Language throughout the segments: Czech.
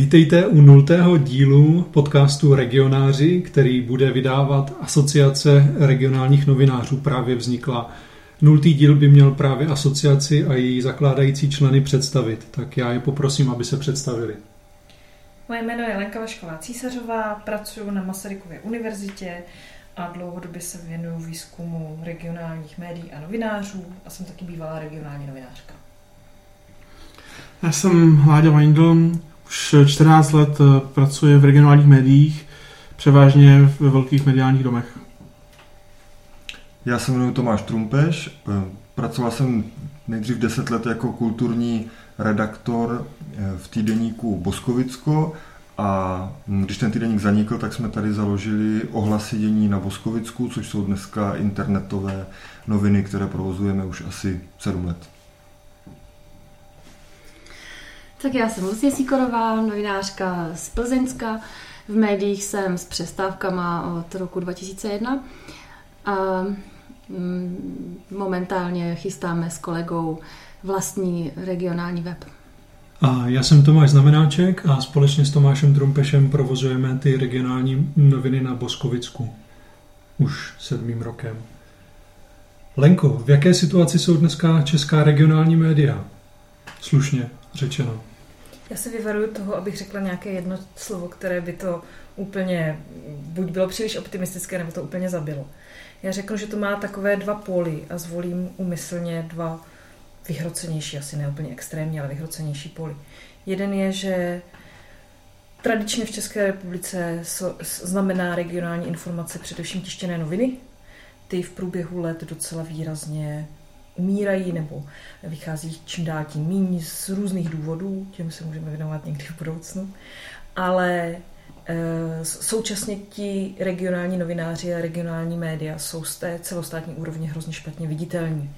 Vítejte u nultého dílu podcastu Regionáři, který bude vydávat Asociace regionálních novinářů. Právě vznikla. Nultý díl by měl právě asociaci a její zakládající členy představit, tak já je poprosím, aby se představili. Moje jméno je Lenka Vašková Císařová, pracuji na Masarykově univerzitě a dlouhodobě se věnuju výzkumu regionálních médií a novinářů a jsem taky bývalá regionální novinářka. Já jsem Láďa Weindl, už 14 let eh, pracuji v regionálních médiích, převážně ve velkých mediálních domech. Já se jmenuji Tomáš Trumpeš, eh, pracoval jsem nejdřív 10 let jako kulturní redaktor eh, v týdeníku Boskovicko a když ten týdeník zanikl, tak jsme tady založili ohlasy dění na Boskovicku, což jsou dneska internetové noviny, které provozujeme už asi 7 let. Tak já jsem Lucie Sikorová, novinářka z Plzeňska. V médiích jsem s přestávkama od roku 2001. A mm, momentálně chystáme s kolegou vlastní regionální web. A já jsem Tomáš Znamenáček a společně s Tomášem Trumpešem provozujeme ty regionální noviny na Boskovicku. Už sedmým rokem. Lenko, v jaké situaci jsou dneska česká regionální média? Slušně řečeno. Já se vyvaruju toho, abych řekla nějaké jedno slovo, které by to úplně buď bylo příliš optimistické, nebo to úplně zabilo. Já řeknu, že to má takové dva póly a zvolím umyslně dva vyhrocenější, asi ne úplně extrémně, ale vyhrocenější póly. Jeden je, že tradičně v České republice znamená regionální informace především tištěné noviny. Ty v průběhu let docela výrazně umírají nebo vychází čím dál tím méně z různých důvodů, těm se můžeme věnovat někdy v budoucnu, ale e, současně ti regionální novináři a regionální média jsou z té celostátní úrovně hrozně špatně viditelní.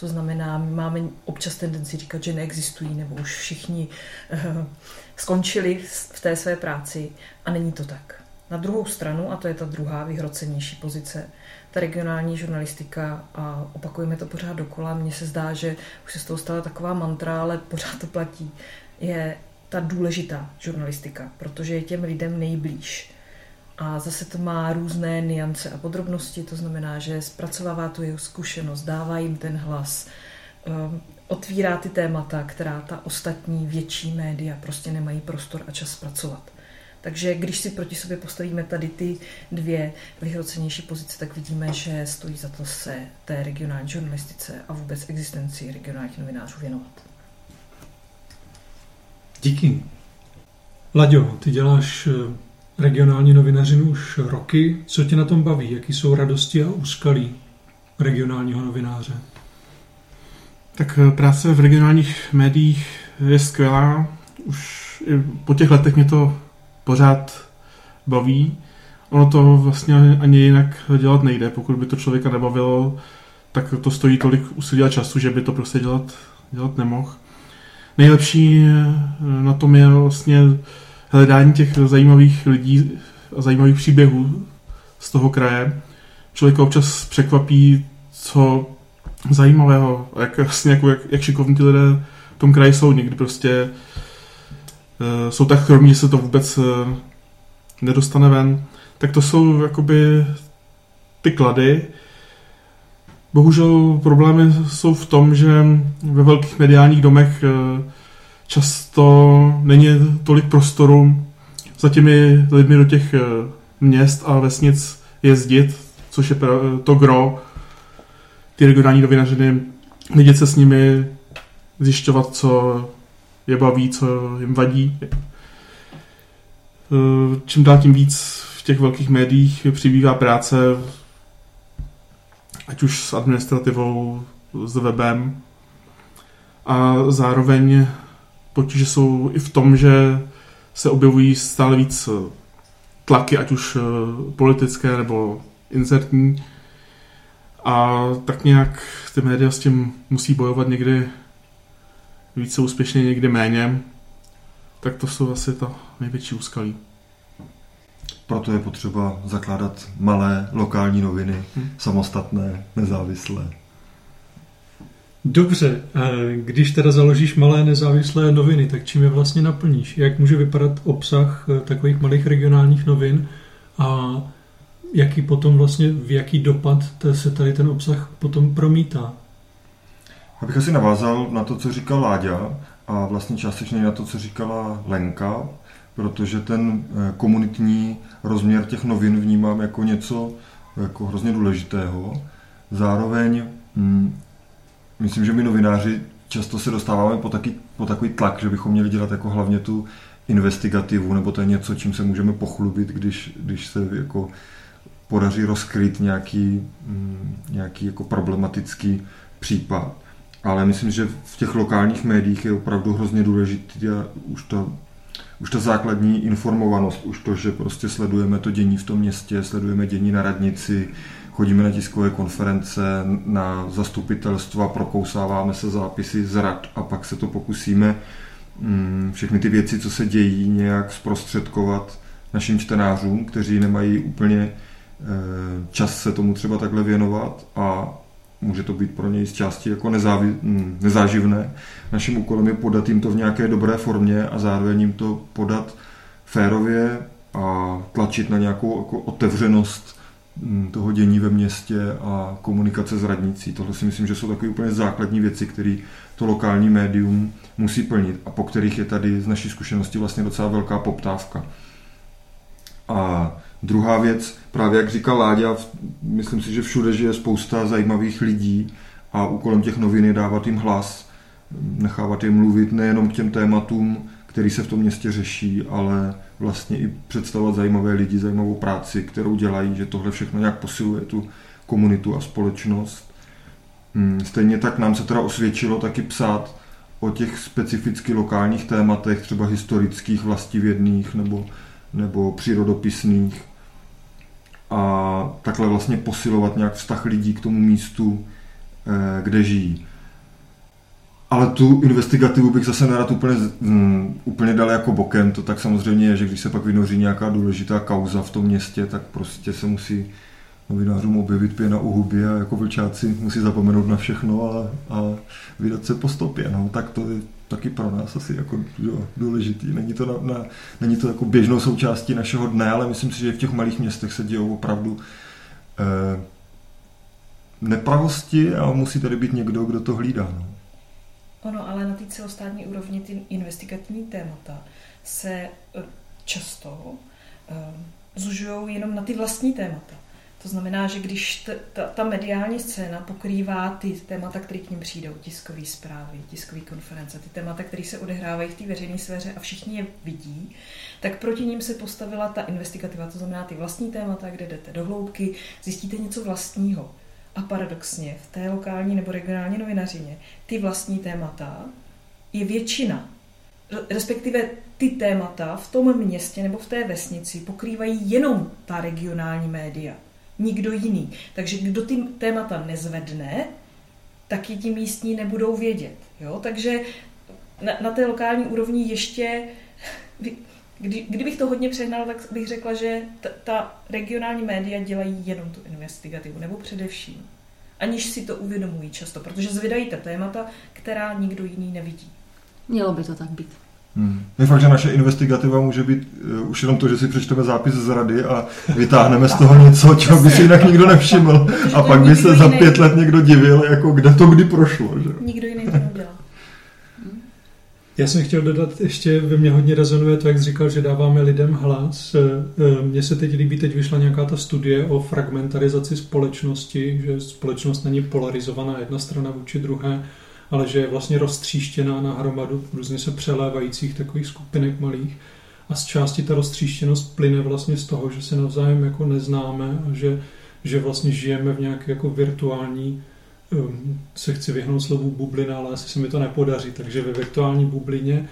To znamená, my máme občas tendenci říkat, že neexistují, nebo už všichni uh, skončili v té své práci a není to tak. Na druhou stranu, a to je ta druhá vyhrocenější pozice, ta regionální žurnalistika a opakujeme to pořád dokola. Mně se zdá, že už se z toho stala taková mantra, ale pořád to platí. Je ta důležitá žurnalistika, protože je těm lidem nejblíž. A zase to má různé niance a podrobnosti, to znamená, že zpracovává tu jeho zkušenost, dává jim ten hlas, um, otvírá ty témata, která ta ostatní větší média prostě nemají prostor a čas zpracovat. Takže když si proti sobě postavíme tady ty dvě vyhrocenější pozice, tak vidíme, že stojí za to se té regionální žurnalistice a vůbec existenci regionálních novinářů věnovat. Díky. Laďo, ty děláš eh, regionální novinařinu už roky. Co tě na tom baví? Jaký jsou radosti a úskalí regionálního novináře? Tak eh, práce v regionálních médiích je skvělá. Už po těch letech mě to pořád baví. Ono to vlastně ani jinak dělat nejde. Pokud by to člověka nebavilo, tak to stojí tolik úsilí a času, že by to prostě dělat, dělat nemohl. Nejlepší eh, na tom je vlastně hledání těch zajímavých lidí a zajímavých příběhů z toho kraje. Člověk občas překvapí, co zajímavého, jak, vlastně, jako, jak, jak šikovní ty lidé v tom kraji jsou. Někdy prostě Eh, jsou tak chromí, že se to vůbec eh, nedostane ven, tak to jsou jakoby ty klady. Bohužel problémy jsou v tom, že ve velkých mediálních domech eh, často není tolik prostoru za těmi lidmi do těch měst a vesnic jezdit, což je to gro, ty regionální novinařiny, vidět se s nimi, zjišťovat, co je baví, co jim vadí. Eh, čím dál tím víc v těch velkých médiích přibývá práce, ať už s administrativou, s webem. A zároveň potíže jsou i v tom, že se objevují stále víc tlaky, ať už eh, politické nebo insertní. A tak nějak ty média s tím musí bojovat někdy více úspěšně, někdy méně, tak to jsou asi ta největší úskalí. Proto je potřeba zakládat malé lokální noviny, hmm. samostatné, nezávislé. Dobře, když teda založíš malé nezávislé noviny, tak čím je vlastně naplníš? Jak může vypadat obsah eh, takových malých regionálních novin a jaký potom vlastně, v jaký dopad se tady ten obsah potom promítá? Abych asi navázal na to, co říkal Láďa a vlastně částečně na to, co říkala Lenka, protože ten eh, komunitní rozměr těch novin vnímám jako něco jako hrozně důležitého. Zároveň hm, myslím, že my novináři často se dostáváme po, taky, po takový tlak, že bychom měli dělat jako hlavně tu investigativu, nebo to je něco, čím se můžeme pochlubit, když, když se jako podaří rozkryt nějaký, hm, nějaký jako problematický případ. Ale myslím, že v těch lokálních médiích je opravdu hrozně důležitý a už to už ta základní informovanost, už to, že prostě sledujeme to dění v tom městě, sledujeme dění na radnici, chodíme na tiskové konference, na zastupitelstva, prokousáváme se zápisy z rad a pak se to pokusíme mm, všechny ty věci, co se dějí, nějak zprostředkovat našim čtenářům, kteří nemají úplně eh, čas se tomu třeba takhle věnovat a může to být pro něj z části jako nezávi, mm, nezáživné. Naším úkolem je podat jim to v nějaké dobré formě a zároveň jim to podat férově a tlačit na nějakou jako otevřenost mm, toho dění ve městě a komunikace s radnicí. Tohle si myslím, že jsou takové úplně základní věci, které to lokální médium musí plnit a po kterých je tady z naší zkušenosti vlastně docela velká poptávka. A Druhá věc, právě jak říkal Láďa, myslím si, že všude žije spousta zajímavých lidí a úkolem těch novin je dávat jim hlas, nechávat je mluvit nejenom k těm tématům, který se v tom městě řeší, ale vlastně i představovat zajímavé lidi, zajímavou práci, kterou dělají, že tohle všechno nějak posiluje tu komunitu a společnost. Hmm, stejně tak nám se teda osvědčilo taky psát o těch specificky lokálních tématech, třeba historických, vlastivědných nebo, nebo přírodopisných a takhle vlastně posilovat nějak vztah lidí k tomu místu, eh, kde žijí. Ale tu investigativu bych zase nerad úplně, um, úplně dal jako bokem. To tak samozřejmě je, že když se pak vynoří nějaká důležitá kauza v tom městě, tak prostě se musí novinářům objevit pěna u huby a jako vlčáci musí zapomenout na všechno a, a vydat se po stopě. No, tak to je taky pro nás asi jako důležitý. Není to, na, na, není to jako běžnou součástí našeho dne, ale myslím si, že v těch malých městech se dějou opravdu eh, nepravosti a musí tady být někdo, kdo to hlídá. No. Ono, ale na té celostátní úrovni ty investigativní témata se eh, často uh, zužují jenom na ty vlastní témata. To znamená, že když t, ta, ta mediální scéna pokrývá ty témata, které k ním přijdou, tiskové zprávy, tiskové konference, ty témata, které se odehrávají v té veřejné sféře a všichni je vidí, tak proti ním se postavila ta investigativa, to znamená ty vlastní témata, kde jdete do hloubky, zjistíte něco vlastního. A paradoxně v té lokální nebo regionální novinařině ty vlastní témata je většina. Respektive ty témata v tom městě nebo v té vesnici pokrývají jenom ta regionální média nikdo jiný. Takže kdo ty témata nezvedne, tak ji ti místní nebudou vědět. Jo? Takže na, na té lokální úrovni ještě, kdy, kdybych to hodně přehnala, tak bych řekla, že ta, ta regionální média dělají jenom tu investigativu, nebo především. Aniž si to uvědomují často, protože zvedají ta témata, která nikdo jiný nevidí. Mělo by to tak být. Hmm. Je fakt, že naše investigativa může být uh, už jenom to, že si přečteme zápis z rady a vytáhneme z toho něco, čeho by si jinak nikdo nevšiml. A pak by se za pět let někdo divil, jako kde to kdy prošlo. Že? Nikdo jiný to neudělal. Já jsem chtěl dodat, ještě ve mně hodně rezonuje to, jak jsi říkal, že dáváme lidem hlas. Eh, eh, mně se teď líbí, teď vyšla nějaká ta studie o fragmentarizaci společnosti, že společnost není polarizovaná jedna strana vůči druhé, ale že je vlastně roztříštěná na hromadu různě se přelévajících takových skupinek malých. A z části ta roztříštěnost plyne vlastně z toho, že se navzájem jako neznáme a že, že vlastně žijeme v nějaké jako virtuální um, se chci vyhnout slovu bublina, ale asi se mi to nepodaří, takže ve virtuální bublině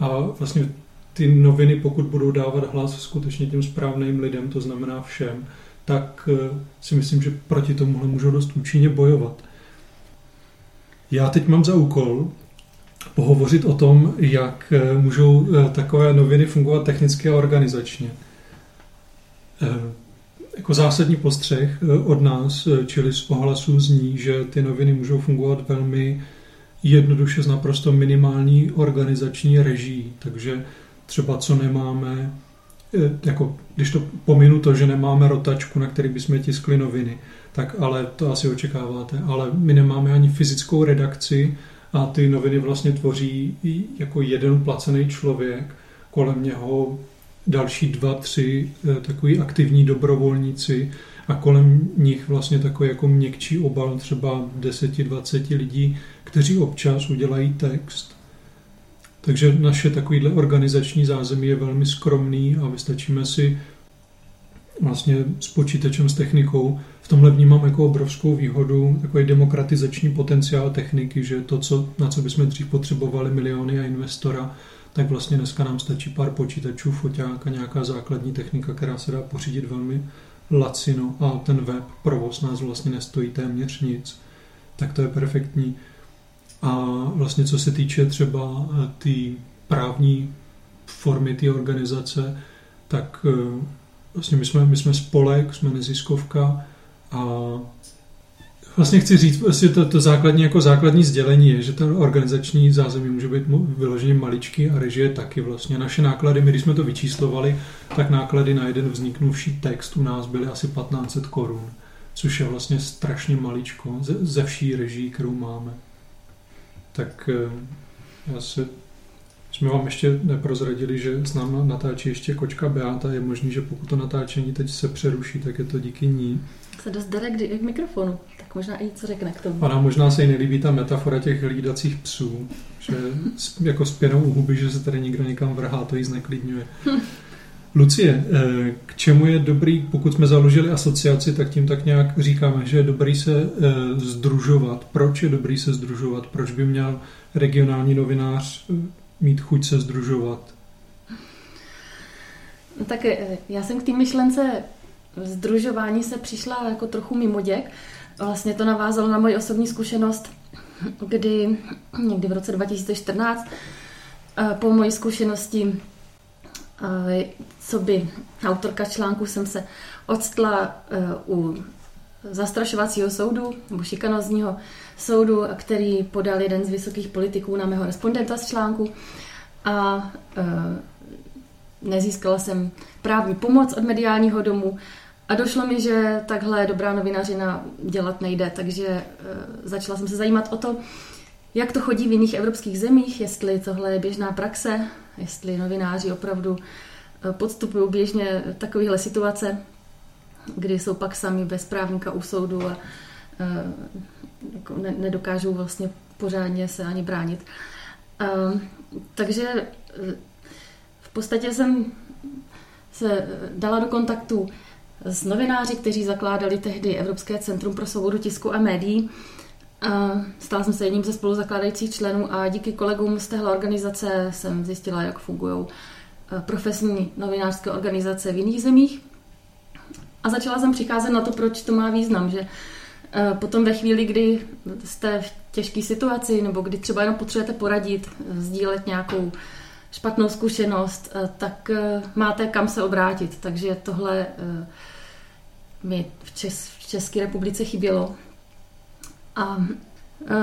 a vlastně ty noviny, pokud budou dávat hlas skutečně těm správným lidem, to znamená všem, tak uh, si myslím, že proti tomuhle můžou dost účinně bojovat. Já teď mám za úkol pohovořit o tom, jak eh, můžou eh, takové noviny fungovat technicky a organizačně. Eh, jako zásadní postřeh eh, od nás, čili z ohlasů zní, že ty noviny můžou fungovat velmi jednoduše s naprosto minimální organizační reží. Takže třeba co nemáme, jako když to pominu to, že nemáme rotačku, na který bychom tiskli noviny, tak ale to asi očekáváte, ale my nemáme ani fyzickou redakci a ty noviny vlastně tvoří jako jeden placený člověk, kolem něho další dva, tři eh, takový aktivní dobrovolníci a kolem nich vlastně takový jako měkčí obal třeba 10-20 lidí, kteří občas udělají text. Takže naše takovýhle organizační zázemí je velmi skromný a vystačíme si vlastně s počítačem, s technikou. V tomhle vnímám jako obrovskou výhodu, takový demokratizační potenciál techniky, že to, co, na co bychom dřív potřebovali miliony a investora, tak vlastně dneska nám stačí pár počítačů, foťák a nějaká základní technika, která se dá pořídit velmi lacino a ten web, provoz nás vlastně nestojí téměř nic. Tak to je perfektní. A vlastně co se týče třeba eh, té tý právní formy té organizace, tak eh, vlastně my jsme, my jsme spolek, jsme neziskovka a Vlastně chci říct, vlastně to, to základní, jako základní sdělení je, že ten organizační zázemí může být vyloženě maličký a režie taky vlastně. Naše náklady, my když jsme to vyčíslovali, tak náklady na jeden vzniknuvší text u nás byly asi 1500 korun, což je vlastně strašně maličko ze, ze vší režii, kterou máme. Tak eh, já se jsme vám ještě neprozradili, že s námi natáčí ještě kočka Beata. Je možný, že pokud to natáčení teď se přeruší, tak je to díky ní. Se dost jde k mikrofonu, tak možná i co řekne k tomu. Ona možná se jí nelíbí ta metafora těch hlídacích psů, že jako spěnou u huby, že se tady někdo někam vrhá, to jí zneklidňuje. Lucie, eh, k čemu je dobrý, pokud jsme založili asociaci, tak tím tak nějak říkáme, že je dobrý se eh, združovat. Proč je dobrý se združovat? Proč by měl regionální novinář eh, mít chuť se združovat? No tak já jsem k té myšlence združování se přišla jako trochu mimo děk. Vlastně to navázalo na moji osobní zkušenost, kdy někdy v roce 2014 po mojí zkušenosti co by autorka článku jsem se odstla e, u zastrašovacího soudu nebo šikanozního soudu, který podal jeden z vysokých politiků na mého respondenta z článku. A e, nezískala jsem právní pomoc od mediálního domu. A došlo mi, že takhle dobrá novinařina dělat nejde, takže e, začala jsem se zajímat o to, jak to chodí v jiných evropských zemích, jestli tohle je běžná praxe, jestli novináři opravdu eh, podstupují běžně takovéhle situace, kdy jsou pak sami bez právníka u soudu a eh, jako nedokážou vlastně pořádně se ani bránit. Ehm, takže eh, v podstatě jsem se dala do kontaktu s novináři, kteří zakládali tehdy Evropské centrum pro svobodu tisku a médií Stala jsem se jedním ze spoluzakládajících členů a díky kolegům z téhle organizace jsem zjistila, jak fungují eh, profesní novinářské organizace v jiných zemích. A začala jsem přicházet na to, proč to má význam, že eh, potom ve chvíli, kdy jste v těžké situaci nebo kdy třeba jenom potřebujete poradit, eh, sdílet nějakou špatnou zkušenost, tak máte kam se obrátit. Takže tohle mi v, Čes- v České republice chybělo. A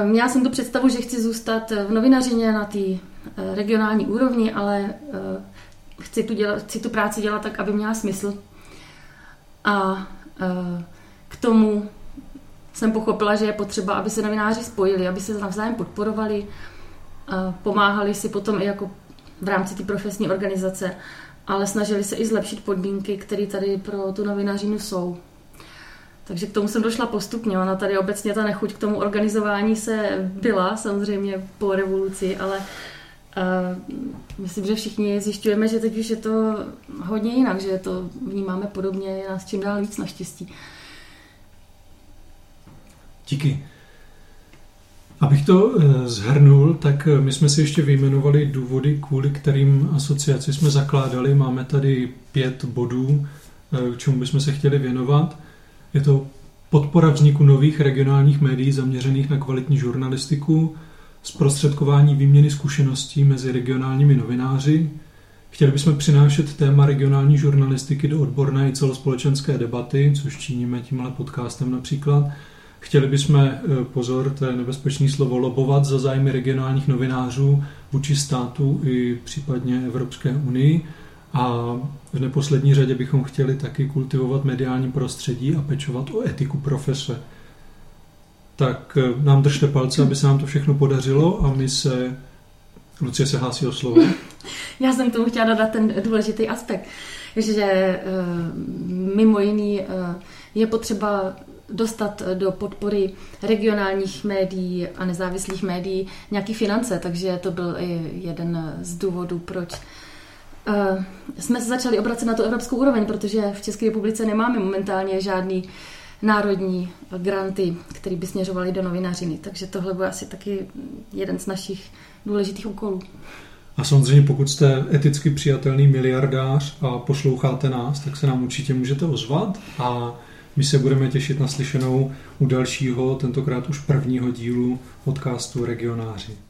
měla jsem tu představu, že chci zůstat v novinařině na té eh, regionální úrovni, ale eh, chci tu, dělat, chci tu práci dělat tak, aby měla smysl. A eh, k tomu jsem pochopila, že je potřeba, aby se novináři spojili, aby se navzájem podporovali, pomáhali si potom i jako v rámci té profesní organizace, ale snažili se i zlepšit podmínky, které tady pro tu novinařinu jsou. Takže k tomu jsem došla postupně. Ona tady obecně ta nechuť k tomu organizování se byla samozřejmě po revoluci, ale uh, myslím, že všichni zjišťujeme, že teď už je to hodně jinak, že to vnímáme podobně, je nás čím dál víc naštěstí. Díky. Abych to eh, zhrnul, tak eh, my jsme si ještě vyjmenovali důvody, kvůli kterým asociaci jsme zakládali. Máme tady pět bodů, k čemu bychom se chtěli věnovat. Je to podpora vzniku nových regionálních médií zaměřených na kvalitní žurnalistiku, zprostředkování výměny zkušeností mezi regionálními novináři, Chtěli bychom přinášet téma regionální žurnalistiky do odborné i celospolečenské debaty, což činíme tímhle podcastem například. Chtěli bychom, eh, pozor, to je nebezpečné slovo, lobovat za zájmy regionálních novinářů vůči státu i případně Evropské unii. A v neposlední řadě bychom chtěli taky kultivovat mediální prostředí a pečovat o etiku profese. Tak eh, nám držte palce, aby se nám to všechno podařilo a my se... Lucie se hlásí o slovo. Já jsem k tomu chtěla dodat ten důležitý aspekt, že eh, mimo jiný je potřeba dostat do podpory regionálních médií a nezávislých médií nějaký finance, takže to byl i jeden z důvodů, proč uh, jsme se začali obracet na tu evropskou úroveň, protože v České republice nemáme momentálně žádný národní granty, které by směřovaly do novinařiny. Takže tohle bude asi taky jeden z našich důležitých úkolů. A samozřejmě pokud jste eticky přijatelný miliardář a posloucháte nás, tak se nám určitě můžete ozvat a my se budeme těšit na slyšenou u dalšího, tentokrát už prvního dílu podcastu Regionáři.